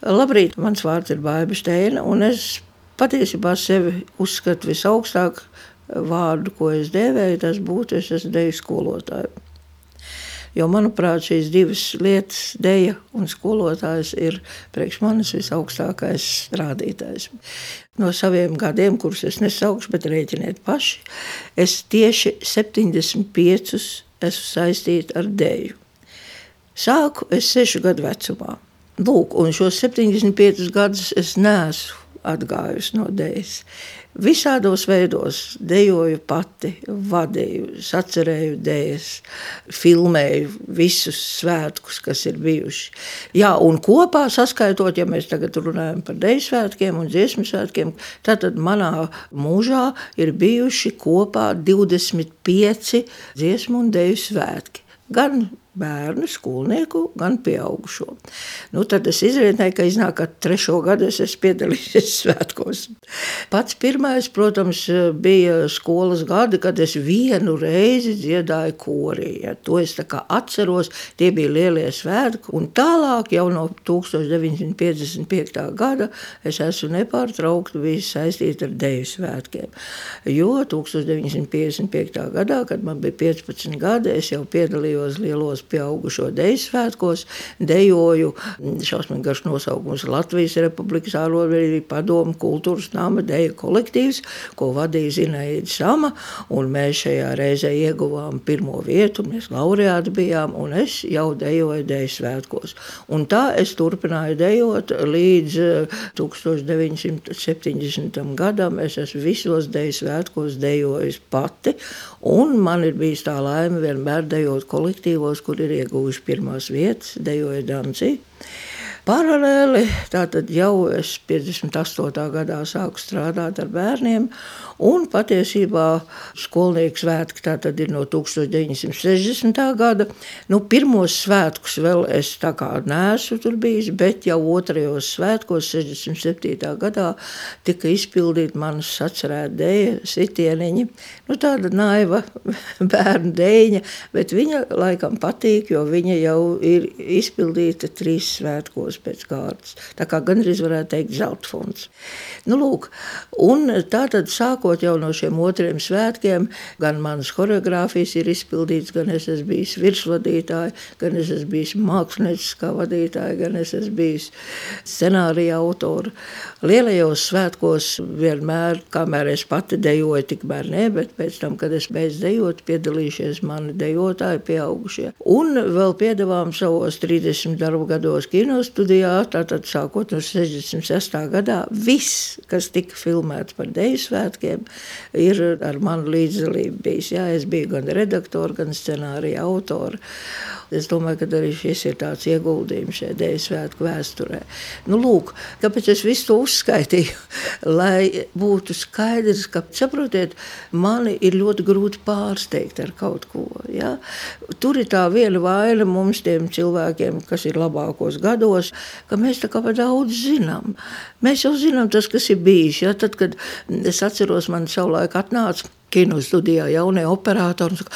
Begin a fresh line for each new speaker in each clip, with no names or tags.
Labrīt, mans vārds ir Baiba Steina, un es patiesībā sevi uzskatu visaugstāk vārdu, ko es dēvēju, tas būtu es esmu deju skolotāju. Jo, manuprāt, šīs divas lietas, deja un skolotājs, ir priekš manis visaugstākais rādītājs. No saviem gadiem, kurus es nesaukšu, bet rēķiniet paši, es tieši 75 esmu saistīta ar deju. Sāku es sešu gadu vecumā. Lūk, un šos 75 gadus es neesmu atgājusi no dēļas. Visādos veidos dejoju pati, vadīju, sacerēju dēļas, filmēju visus svētkus, kas ir bijuši. Jā, un kopā saskaitot, ja mēs tagad runājam par deju svētkiem un dziesmu svētkiem, tad manā mūžā ir bijuši kopā 25 dziesmu un deju svētki. Gan bērnu, skolnieku, gan pieaugušo. Nu, tad es izrēķināju, ka iznāk, ka trešo gadu es esmu piedalījies svētkos. Pats pirmais, protams, bija skolas gadi, kad es vienu reizi dziedāju korī. Ja, to es atceros, tie bija lielie svētki. Un tālāk, jau no 1955. gada, es esmu nepārtraukti bijis saistīta ar deju svētkiem. Jo 1955. gadā, kad man bija 15 gadi, es jau piedalījos lielos pieaugušo deju svētkos, dejoju šausmīgi garš nosaukums Latvijas Republikas ārlodvedība padomu kultūras nama deju kolektīvs, ko vadīja Zinaida Sama, un mēs šajā reizē ieguvām pirmo vietu, mēs laureāti bijām, un es jau dejoju deju svētkos. Un tā es turpināju dejot līdz 1970. gadam, es esmu visos deju svētkos dejojis pati, un man ir bijis tā laime vienmēr dejot kolektīvos, kur ir ieguvuši pirmās vietas, dejoja Danci. Paralēli jau es 58. gadā sāku strādāt ar bērniem, un patiesībā skolnieku svētki tātad ir no 1960. gada. Nu, pirmos svētkus vēl es tā kā neesmu tur bijis, bet jau otrajos svētkos, 67. gadā, tika izpildīta manas sacerēta dēja, sitieniņi. Nu, tāda naiva bērnu dēļa, bet viņa laikam patīk, jo viņa jau ir izpildīta trīs svētkos pēc kārtas. Tā kā gandrīz varētu teikt zelta fonds. Nu, lūk, un tā tad sākot jau no šiem otriem svētkiem, gan manas choreogrāfijas ir izpildītas, gan es esmu bijis virsvadītāji, gan es esmu bijis mākslinieckā vadītāja, gan es esmu bijis scenārija autora. Lielajos svētkos vienmēr, kamēr es pati dejoju, tikmēr ne, bet pēc tam, kad es beidzu dejot, piedalījušies mani dejotāji pieaugušie. Un vēl piedavām savos 30 darbu gados kinostudijā studijā, tātad sākot no 66. gadā, viss, kas tika filmēts par deju svētkiem, ir ar manu līdzdalību bijis. Jā, es biju gan redaktors, gan scenārija autors. Es domāju, ka arī šis ir tāds ieguldījums šajā dēļu svētku vēsturē. Nu, lūk, kāpēc es visu to uzskaitīju? Lai būtu skaidrs, ka, saprotiet, mani ir ļoti grūti pārsteigt ar kaut ko. Ja? Tur ir tā viena vaina mums, tiem cilvēkiem, kas ir labākos gados, ka mēs tā kā par daudz zinām. Mēs jau zinām tas, kas ir bijis. Ja? Tad, kad es atceros, man savulaik atnāca kino studijā jaunie operatori saka,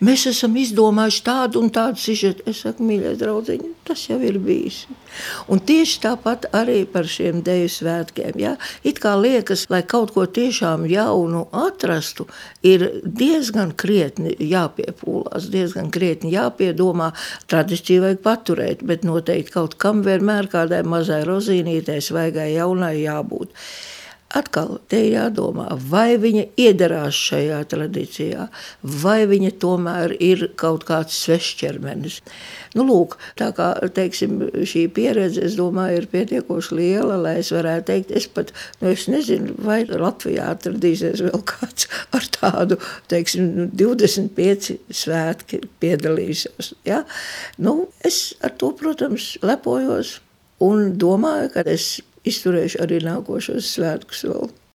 mēs esam izdomājuši tādu un tādu sižetu. Es saku, mīļais draudziņ, tas jau ir bijis. Un tieši tāpat arī par šiem deju svētkiem. Ja? It kā liekas, lai kaut ko tiešām jaunu atrastu, ir diezgan krietni jāpiepūlās, diezgan krietni jāpiedomā. Tradīciju vajag paturēt, bet noteikti kaut kam vienmēr kādai mazai rozīnītei, svaigai jaunai jābūt. Atkal te ir jādomā, vai viņa iedarās šajā tradīcijā, vai viņa tomēr ir kaut kāds svešķermenis. Nu, lūk, tā kā teiksim, šī pieredze, es domāju, ir pietiekoši liela, lai es varētu teikt, es pat nu, es nezinu, vai Latvijā atradīsies vēl kāds ar tādu, teiksim, 25 svētki piedalīsies. Ja? Nu, es ar to, protams, lepojos un domāju, ka es izturēšu arī nākošos svētkus vēl.